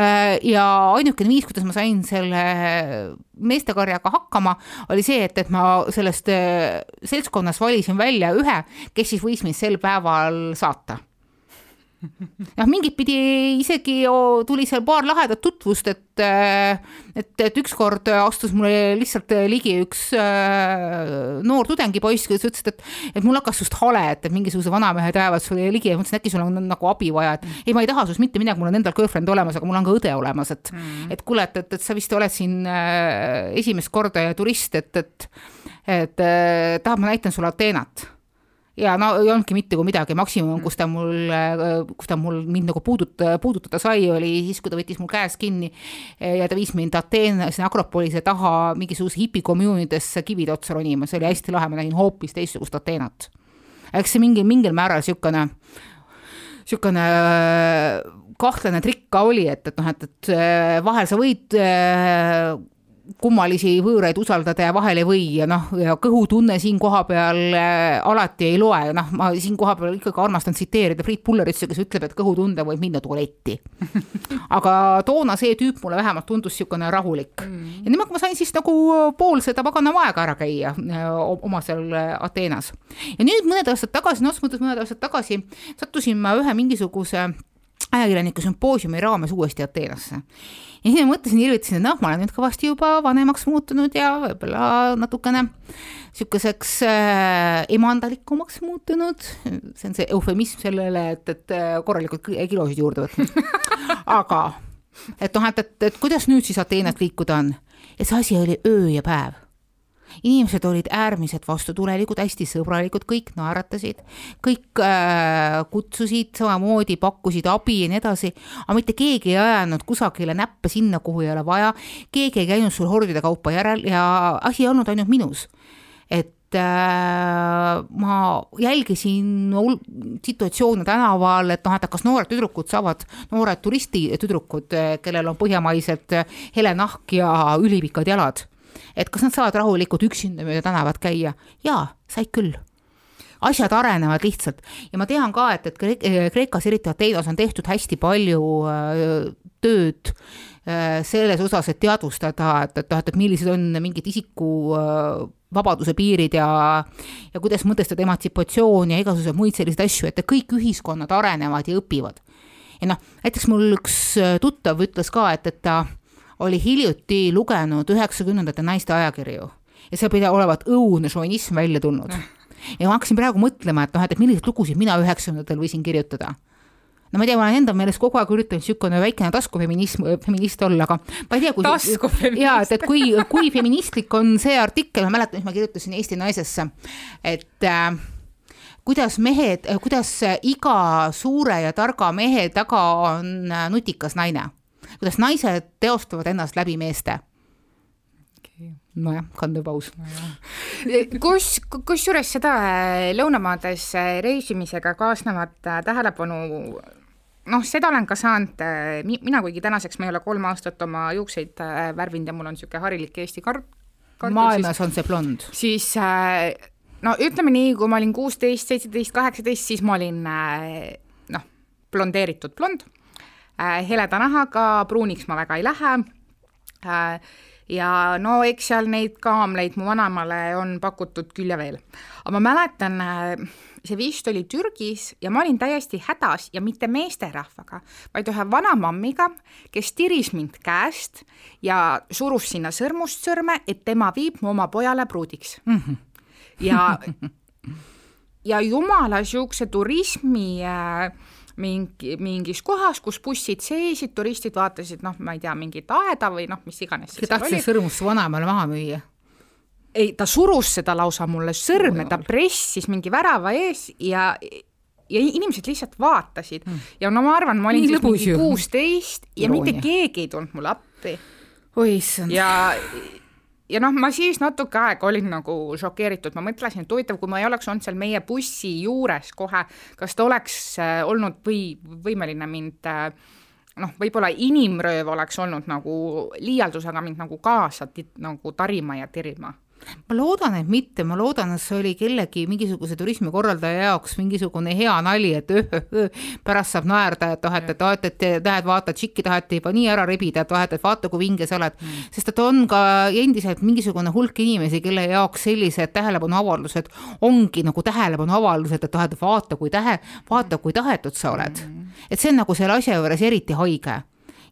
Äh, ja ainukene viis, kuidas ma sain selle meestekarjaga hakkama, oli see, et, et ma sellest äh, seltskonnas valisin välja ühe, kes siis võis mind sel päeval saata noh, mingit pidi isegi tuli seal paar lahedat tutvust, et, äh, et, et ükskord astus mulle lihtsalt ligi üks äh, noor tudengipoiss, kes ütles, et, et mul hakkas just hale, et, et mingisuguse vanamehe taevas sulle ligi ja mõtlesin, äkki sul on nagu abi vaja, et ei, ma ei taha sinust mitte midagi, mul on endal girlfriend olemas, aga mul on ka õde olemas, et mm., et kuule, et, et, et sa vist oled siin äh, esimest korda ja turist, et, et, et äh, tahad, ma näitan sulle Ateenat ja no ei olnudki mitte kui midagi, maksimum, kus ta mul, kus ta mul mind nagu puuduta, puudutada sai, oli siis, kui ta võttis mul käest kinni ja ta viis mind Ateena, sinna Akropolise taha mingisuguse hipikommuunidesse kivide otsa ronima, see oli hästi lahe, ma nägin hoopis teistsugust Ateenat. eks see mingi, mingil määral niisugune, niisugune kahtlane trikk ka oli, et, et noh, et, et vahel sa võid kummalisi võõraid usaldada ja vahel ei või ja noh, ja kõhutunne siin kohapeal äh, alati ei loe, noh, ma siin kohapeal ikkagi armastan tsiteerida Priit Pulleritsi, kes ütleb, et kõhutunde võib minna tualetti. aga toona see tüüp mulle vähemalt tundus niisugune rahulik mm. ja niimoodi ma sain siis nagu pool seda paganama aega ära käia äh, oma seal äh, Ateenas. ja nüüd mõned aastad tagasi, no otseses mõttes mõned aastad tagasi sattusin ma ühe mingisuguse ajakirjaniku sümpoosiumi raames uuesti Ateenasse. Ja siis ma mõtlesin, irvitasin, et noh, ma olen nüüd kõvasti juba vanemaks muutunud ja võib-olla natukene niisuguseks äh, emandalikumaks muutunud, see on see eufemism sellele, et, et äh, korralikult kilosid juurde võtnud. Aga et noh, et, et, et kuidas nüüd siis Ateenat liikuda on, et see asi oli öö ja päev inimesed olid äärmiselt vastutulelikud, hästi sõbralikud, kõik naeratasid, kõik äh, kutsusid samamoodi, pakkusid abi ja nii edasi, aga mitte keegi ei ajanud kusagile näppe sinna, kuhu ei ole vaja, keegi ei käinud sul hordide kaupa järel ja asi ei olnud ainult minus. et äh, ma jälgisin situatsioone tänaval, et noh, et kas noored tüdrukud saavad, noored turistitüdrukud, kellel on põhjamaised hele nahk ja ülipikad jalad et kas nad saavad rahulikult üksinda mööda tänavat käia? jaa, said küll asjad arenevad lihtsalt ja ma tean ka, et, et Kreekas, eriti Ateenas on tehtud hästi palju äh, tööd äh, selles osas, et teadvustada, et, et noh, et, millised on mingid isiku äh, vabaduse piirid ja, ja kuidas mõtestada emantsipatsiooni ja igasuguseid muid selliseid asju, et kõik ühiskonnad arenevad ja õpivad. ja noh, näiteks mul üks tuttav ütles ka, et, et ta oli hiljuti lugenud üheksakümnendate naiste ajakirju ja seal pidi olevat õudne šovinism välja tulnud. ja ma hakkasin praegu mõtlema, et noh, et, milliseid lugusid mina üheksakümnendatel võisin kirjutada. No ma ei tea, ma olen enda meelest kogu aeg üritanud niisugune väikene taskufeminism, feminist olla, aga ma ei tea, kui jaa, et, et kui, kui feministlik on see artikkel, ma mäletan, mis ma kirjutasin Eesti Naisesse, et äh, kuidas mehed, kuidas iga suure ja targa mehe taga on äh, nutikas naine kuidas naised teostavad ennast läbi meeste nojah, kandev paus no. kus, kusjuures seda äh, lõunamaades äh, reisimisega kaasnevat äh, tähelepanu noh, seda olen ka saanud, mina kuigi tänaseks ma ei ole kolm aastat oma juukseid värvinud ja mul on niisugune harilik Eesti kart-. maailmas on see blond. siis no ütleme nii, kui ma olin kuusteist, seitseteist, kaheksateist, siis ma olin noh, blondeeritud blond heleda nahaga, pruuniks ma väga ei lähe äh, ja no eks seal neid kaamleid mu vanaemale on pakutud küll ja veel. aga ma mäletan, äh, see vist oli Türgis ja ma olin täiesti hädas ja mitte meesterahvaga, vaid ühe vanamammiga, kes tiris mind käest ja surus sinna sõrmust sõrme, et tema viib mu oma pojale pruudiks mm. -hmm. ja, ja jumala niisuguse turismi äh, mingi, mingis kohas, kus bussid seisid, turistid vaatasid, noh, ma ei tea, mingit aeda või noh, mis iganes. ta tahtis sõrmust vanaemale maha müüa? ei, ta surus seda lausa mulle sõrme, ta pressis mingi värava ees ja ja inimesed lihtsalt vaatasid hmm. ja no ma arvan, ma olin Nii siis mingi kuusteist ja mitte keegi ei tulnud mulle appi. oi issand. ja ja noh, ma siis natuke aega olin nagu šokeeritud, ma mõtlesin, et huvitav, kui ma ei oleks olnud seal meie bussi juures kohe, kas ta oleks äh, olnud või võimeline mind äh, noh, võib-olla inimrööv oleks olnud nagu liialdus, aga mind nagu kaasa nagu tarima ja tirima ma loodan, et mitte, ma loodan, et see oli kellegi mingisuguse turismikorraldaja jaoks mingisugune hea nali, et öö, pärast saab naerda, et noh, et, et, et, et, näed, vaata, tšikki taheti juba nii ära rebida, et vahet, et vaata, kui vinge sa oled. Mm.. sest et on ka endiselt mingisugune hulk inimesi, kelle jaoks sellised tähelepanuavaldused ongi nagu tähelepanuavaldused, et noh, et vaata, kui tähe, vaata, kui tahetud sa oled. Mm.. et see on nagu selle asja juures eriti haige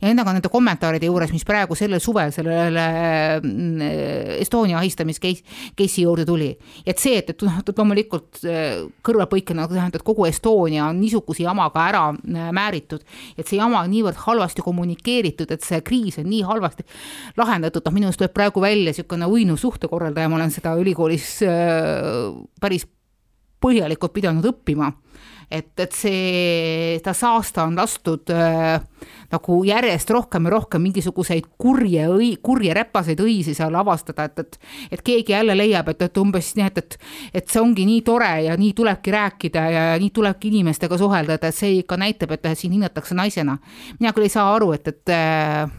ja nendega nende kommentaaride juures, mis praegu sellel suvel sellele mm, Estonia ahistamiskeis, case'i juurde tuli. et see, et, et noh, et loomulikult äh, kõrvalpõikena nagu tähendab, et kogu Estonia on niisuguse jamaga ära äh, määritud, et see jama on niivõrd halvasti kommunikeeritud, et see kriis on nii halvasti lahendatud, noh minu arust tuleb praegu välja niisugune uinuv suhtekorraldaja, ma olen seda ülikoolis äh, päris põhjalikult pidanud õppima et, et see, seda saasta on lastud äh, nagu järjest rohkem ja rohkem mingisuguseid kurje õi-, kurje räpaseid õisi seal avastada, et, et et keegi jälle leiab, et, et umbes nii, et, et et see ongi nii tore ja nii tulebki rääkida ja nii tulebki inimestega suhelda, et, et see ikka näitab, et sind hinnatakse naisena. mina küll ei saa aru, et, et äh,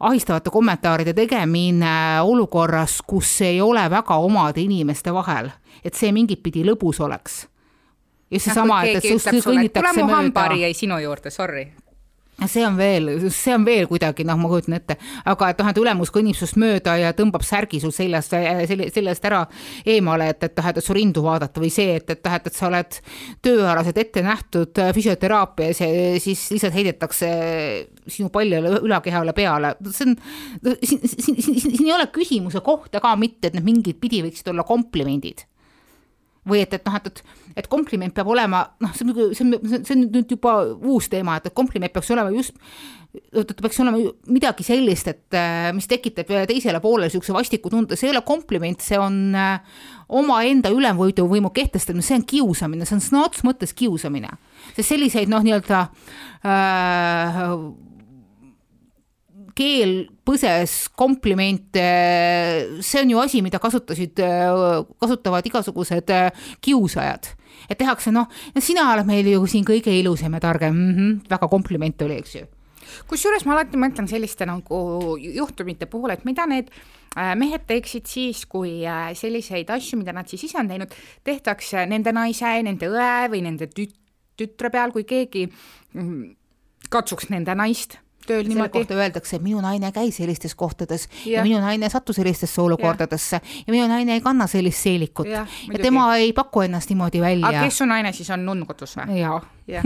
ahistavate kommentaaride tegemine olukorras, kus ei ole väga omade inimeste vahel, et see mingit pidi lõbus oleks ja seesama, et, et sinust kõnnitakse mööda. hambahari jäi sinu juurde, sorry. See on veel, see on veel kuidagi noh, ma kujutan ette, aga et noh, et ülemus kõnnib sinust mööda ja tõmbab särgi sul seljast, selle, seljast ära eemale, et, et noh, et su rindu vaadata või see, et, et noh, et, et sa oled tööalaselt ette nähtud füsioteraapias ja siis lihtsalt heidetakse sinu paljale ülakehale peale, see on, siin, siin, siin, siin ei ole küsimuse kohta ka mitte, et need mingid pidi võiksid olla komplimendid või et, et noh, et, et, et kompliment peab olema, noh, see on nagu, see on, see on nüüd juba uus teema, et, kompliment peaks olema just, ta peaks olema midagi sellist, et mis tekitab teisele poolele niisuguse vastiku tunde, see ei ole kompliment, see on omaenda ülemvõimu kehtestamine, see on kiusamine, see on sõna otseses mõttes kiusamine. sest selliseid noh, nii-öelda äh, keel põses komplimente, see on ju asi, mida kasutasid, kasutavad igasugused kiusajad. et tehakse noh, sina oled meil ju siin kõige ilusam ja targem mm, -hmm, väga kompliment oli, eks ju kusjuures ma alati mõtlen selliste nagu juhtumite puhul, et mida need äh, mehed teeksid siis, kui äh, selliseid asju, mida nad siis ise on teinud, tehtakse nende naise, nende õe või nende tüt-, tütre peal, kui keegi mm, katsuks nende naist tööl niimoodi. selle kohta öeldakse, minu naine käis sellistes kohtades ja, ja minu naine sattus sellistesse olukordadesse ja. ja minu naine ei kanna sellist seelikut ja, ja tema ei paku ennast niimoodi välja. aga kes su naine siis on, nunn kodus või? jaa ja.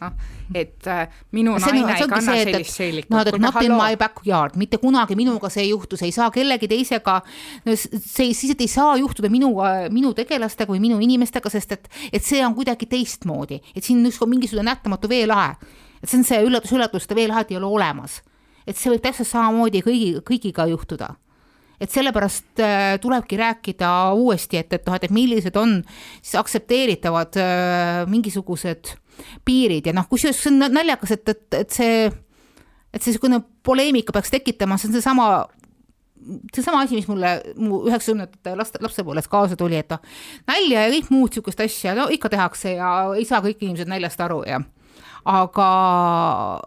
noh, et äh, minu see, naine ei kanna see, sellist seelikut. no et not in my backyard, mitte kunagi minuga see ei juhtu, see ei saa kellegi teisega, see siis ei saa juhtuda minu, minu tegelastega või minu inimestega, sest et, et see on kuidagi teistmoodi, et siin on justkui mingisugune nähtamatu veelahe et see on see üllatus, üllatuste veelahet ei ole olemas. et see võib täpselt samamoodi kõigi, kõigiga juhtuda. et sellepärast äh, tulebki rääkida uuesti, et, et noh, et, et millised on siis aktsepteeritavad äh, mingisugused piirid ja noh, kusjuures see on naljakas, et, et, et see, et see niisugune poleemika peaks tekitama, see on seesama seesama asi, mis mulle mu üheksakümnendate laste, lapsepõlves kaasa tuli, et noh, nalja ja kõik muud niisugust asja, no ikka tehakse ja ei saa kõik inimesed naljast aru ja aga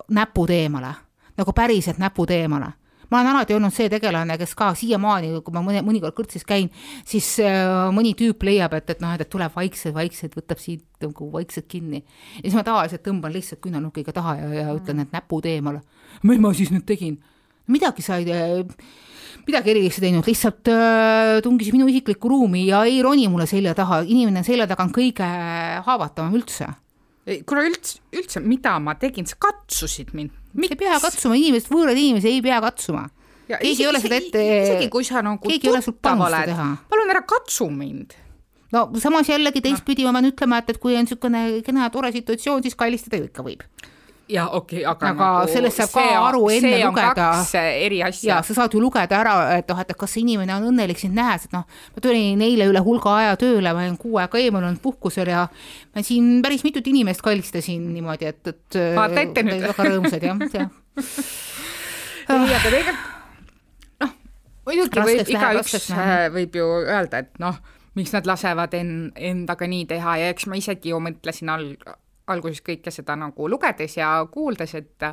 näpud eemale, nagu päriselt näpud eemale ma olen alati olnud see tegelane, kes ka siiamaani, kui ma mõne, mõnikord kõrtsis käin, siis äh, mõni tüüp leiab, et, et noh, et tuleb vaikselt, vaikselt, võtab siit nagu vaikselt kinni. ja siis ma tavaliselt tõmban lihtsalt küünarnukiga taha ja, ja ütlen, et näpud eemale. mis ma siis nüüd tegin? midagi sa ei tee midagi erilist teinud, lihtsalt äh, tungis minu isiklikku ruumi ja ei roni mulle selja taha, inimene selja taga on kõige haavatavam üldse kuule üldse, üldse, mida ma tegin, sa katsusid mind. ei pea katsuma, inimesed, võõrad inimesed ei pea katsuma. keegi ei ole seda ette. isegi kui sa nagu tuttav oled, palun ära katsu mind no samas jällegi teistpidi no. ma pean ütlema, et, et kui on niisugune kena tore situatsioon, siis kallistada ju ikka võib jah, okei okay,, aga aga nagu sellest saab ka aru enne lugeda. eri asja. ja sa saad ju lugeda ära, et noh, et kas see inimene on õnnelik sind nähes, et noh, ma tulin eile üle hulga aja tööle, ma olin kuu aega eemal olnud puhkusel ja ma siin päris mitut inimest kallistasin niimoodi, et, et. vaata ette nüüd. väga rõõmsad jah, jah. ei, aga tegelikult noh, muidugi võib igaüks võib ju öelda, et noh, miks nad lasevad en-, endaga nii teha ja eks ma isegi ju mõtlesin all, alguses kõike seda nagu lugedes ja kuuldes, et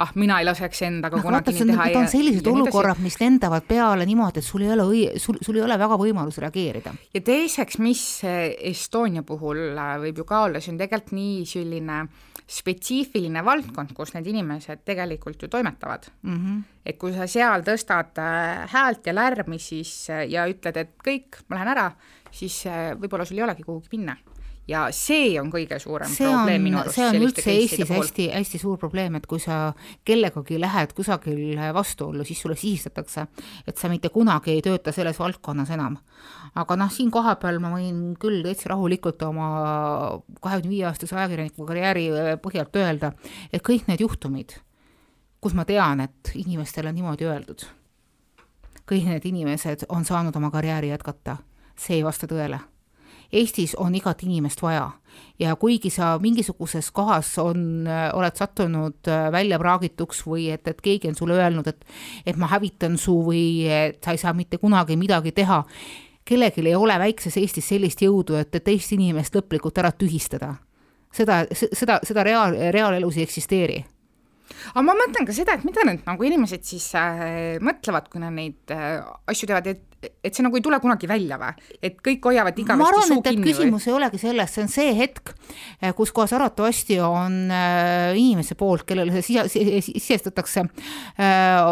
ah, mina ei laseks endaga no, kunagi vaata, nii teha. Need on sellised ja olukorrad, mis lendavad peale niimoodi, et sul ei ole õi-, sul, sul ei ole väga võimalus reageerida. ja teiseks, mis Estonia puhul äh, võib ju ka olla, see on tegelikult nii selline spetsiifiline valdkond, kus need inimesed tegelikult ju toimetavad mm. -hmm. et kui sa seal tõstad äh, häält ja lärmi, siis äh, ja ütled, et kõik, ma lähen ära, siis võib-olla sul ei olegi kuhugi minna ja see on kõige suurem see probleem minu arust. see on üldse Eestis hästi-hästi suur probleem, et kui sa kellegagi lähed kusagil vastuollu, siis sulle sihistatakse, et sa mitte kunagi ei tööta selles valdkonnas enam. aga noh, siin kohapeal ma võin küll täitsa rahulikult oma kahekümne viie aastase ajakirjaniku karjääri äh, põhjalt öelda, et kõik need juhtumid, kus ma tean, et inimestele on niimoodi öeldud, kõik need inimesed on saanud oma karjääri jätkata, see ei vasta tõele Eestis on igat inimest vaja. Ja kuigi sa mingisuguses kohas on, oled sattunud äh, välja praagituks või et, et keegi on sulle öelnud, et et ma hävitan su või et sa ei saa mitte kunagi midagi teha, kellelgi ei ole väikses Eestis sellist jõudu, et, et teist inimest lõplikult ära tühistada. seda, seda, seda reaal, reaalelus ei eksisteeri. Aga ma mõtlen ka seda, et mida need nagu inimesed siis äh, mõtlevad, kui nad neid äh, asju teevad, et, et see nagu ei tule kunagi välja või? et kõik hoiavad igavesti suu kinni või? küsimus ei olegi selles, see on see hetk, äh, kus kohas arvatavasti on äh, inimese poolt, kellele see sisestatakse äh,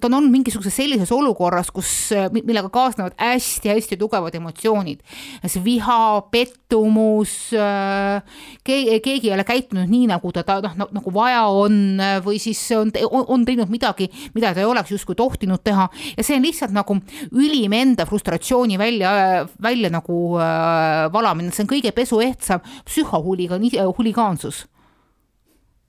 ta on olnud mingisuguses sellises olukorras, kus, millega kaasnevad hästi-hästi tugevad emotsioonid. see viha, pettumus, keegi, keegi ei ole käitunud nii, nagu ta, ta noh, nagu vaja on või siis on, on teinud midagi, mida ta ei oleks justkui tohtinud teha. Ja see on lihtsalt nagu ülim enda frustratsiooni välja, välja nagu äh, valamine, see on kõige pesuehtsam psühhohuligaan, huligaansus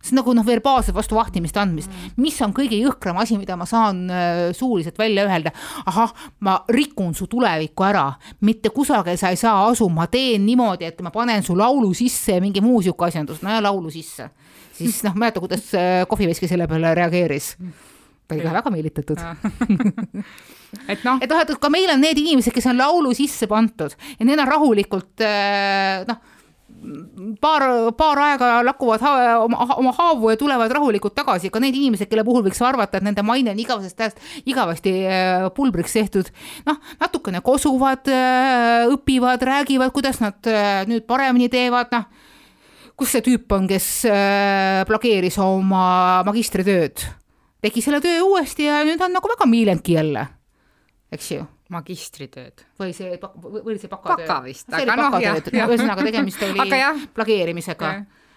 see on nagu noh, verbaalset vastu vahtimist andmist. Mis on kõige jõhkram asi, mida ma saan äh, suuliselt välja öelda. ahah, ma rikun su tulevikku ära, mitte kusagil sa ei saa asuma, ma teen niimoodi, et ma panen su laulu sisse ja mingi muu sihuke asjandus, no ja laulu sisse. siis noh, mäleta, kuidas äh, kohviveski selle peale reageeris. ta oli kohe väga meelitatud. Et noh, et noh, et ka meil on need inimesed, kes on laulu sisse pandud ja need on rahulikult äh, noh paar, paar aega lakuvad ha oma, oma haavu ja tulevad rahulikult tagasi, ka need inimesed, kelle puhul võiks arvata, et nende maine on igavesest ajast igavesti äh, pulbriks tehtud, noh, natukene kosuvad, äh, õpivad, räägivad, kuidas nad äh, nüüd paremini teevad, noh, kus see tüüp on, kes plageeris oma magistritööd, tegi selle töö uuesti ja nüüd on nagu väga miilengi jälle, eks ju magistritööd. või see, või see bakatöö. baka vist, aga noh, jah. ühesõnaga, tegemist oli plageerimisega.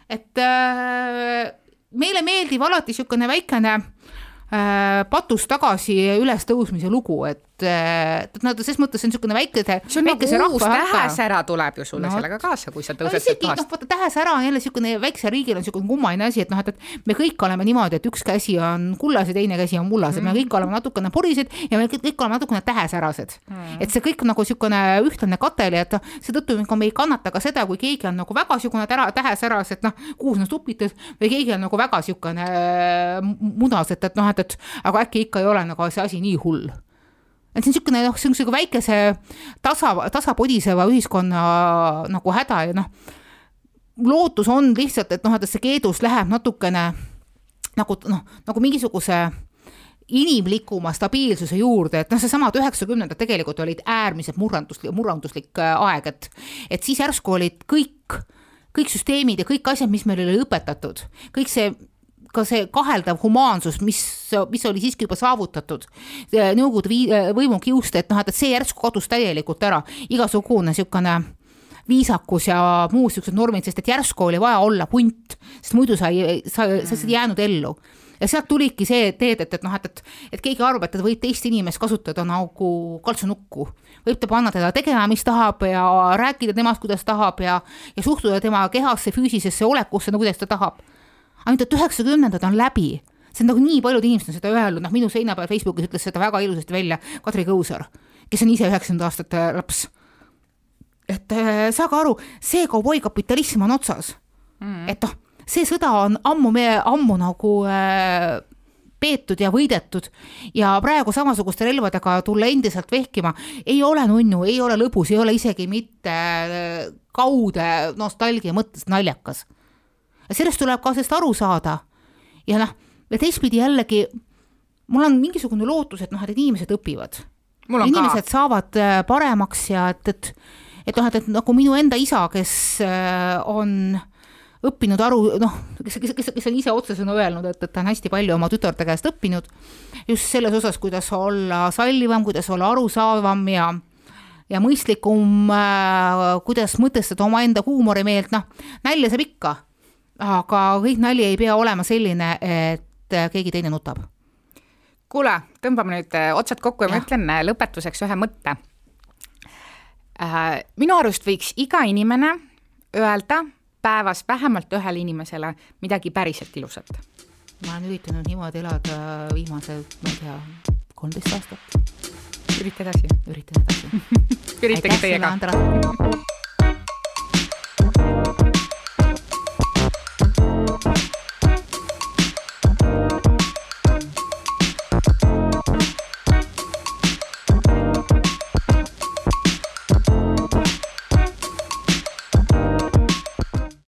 et äh, meile meeldib alati niisugune väikene äh, patus tagasi ülestõusmise lugu, et et noh, ses mõttes see on niisugune väikese, väikese nagu uus tähesära tuleb ju sulle no, sellega kaasa, kui sa tõused sealt kohast. noh, vaata tähesära on jälle niisugune väikse riigil on niisugune kummaline asi, et noh, et, et me kõik oleme niimoodi, et üks käsi on kullas ja teine käsi on mullas mm., et me kõik oleme natukene purised ja me kõik oleme natukene tähesärased mm.. et see kõik nagu niisugune ühtlane katel ja et noh, seetõttu me ei kannata ka seda, kui keegi on nagu väga niisugune tära, tähesäras, et noh, kuus on supitud või keegi on nagu väga niisugune mudas, et, et noh, et, et aga äkki ikka ei ole nagu see asi nii hull et see on niisugune noh, see on niisugune väikese tasa, tasapodiseva ühiskonna nagu häda ja noh, lootus on lihtsalt, et noh, et see keedus läheb natukene nagu noh, nagu mingisuguse inimlikuma stabiilsuse juurde, et noh, seesamad üheksakümnendad tegelikult olid äärmiselt murranduslik, murranduslik äh, aeg, et et siis järsku olid kõik, kõik süsteemid ja kõik asjad, mis meile oli õpetatud, kõik see ka see kaheldav humaansus, mis, mis oli siiski juba saavutatud. Nõukogude võimu kiuste, et noh, et see järsku kadus täielikult ära, igasugune niisugune viisakus ja muud niisugused normid, sest et järsku oli vaja olla punt, sest muidu sa ei, sa, sa ei jäänud ellu. Ja sealt tuligi see teed, et, et noh, et, et, et keegi arvab, et võib teist inimest kasutada nagu kaltsunukku. võib ta panna teda tegema, mis tahab ja rääkida temast, kuidas tahab ja, ja suhtuda tema kehasse, füüsilisesse olekusse, no kuidas ta tahab ainult et üheksakümnendad on läbi. See on nagu nii paljud inimesed on seda öelnud, noh, minu seina peal Facebookis ütles seda väga ilusasti välja Kadri Kõusaar, kes on ise üheksakümnendate aastate laps. et äh, saage aru, see kauboikapitalism on otsas. Mm.. et noh, see sõda on ammu, me ammu nagu äh, peetud ja võidetud. Ja praegu samasuguste relvadega tulla endiselt vehkima ei ole nunnu, ei ole lõbus, ei ole isegi mitte äh, kaude nostalgia mõttes naljakas sellest tuleb ka sellest aru saada. ja noh, ja teistpidi jällegi, mul on mingisugune lootus, et noh, et inimesed õpivad. inimesed ka. saavad äh, paremaks ja et, et, et noh, et, et nagu minu enda isa, kes äh, on õppinud aru, noh, kes, kes, kes, kes on ise otsesõnu öelnud, et, et ta on hästi palju oma tütarde käest õppinud just selles osas, kuidas olla sallivam, kuidas olla arusaavam ja ja mõistlikum äh,, kuidas mõtestada omaenda huumorimeelt, noh, nalja saab ikka aga kõik nali ei pea olema selline, et keegi teine nutab. kuule, tõmbame nüüd äh, otsad kokku ja, ja ma ütlen äh, lõpetuseks ühe mõtte. Äh, minu arust võiks iga inimene öelda päevas vähemalt ühele inimesele midagi päriselt ilusat. ma olen üritanud niimoodi elada viimased, ma ei tea, kolmteist aastat. ürita edasi. üritan edasi üritage teiega.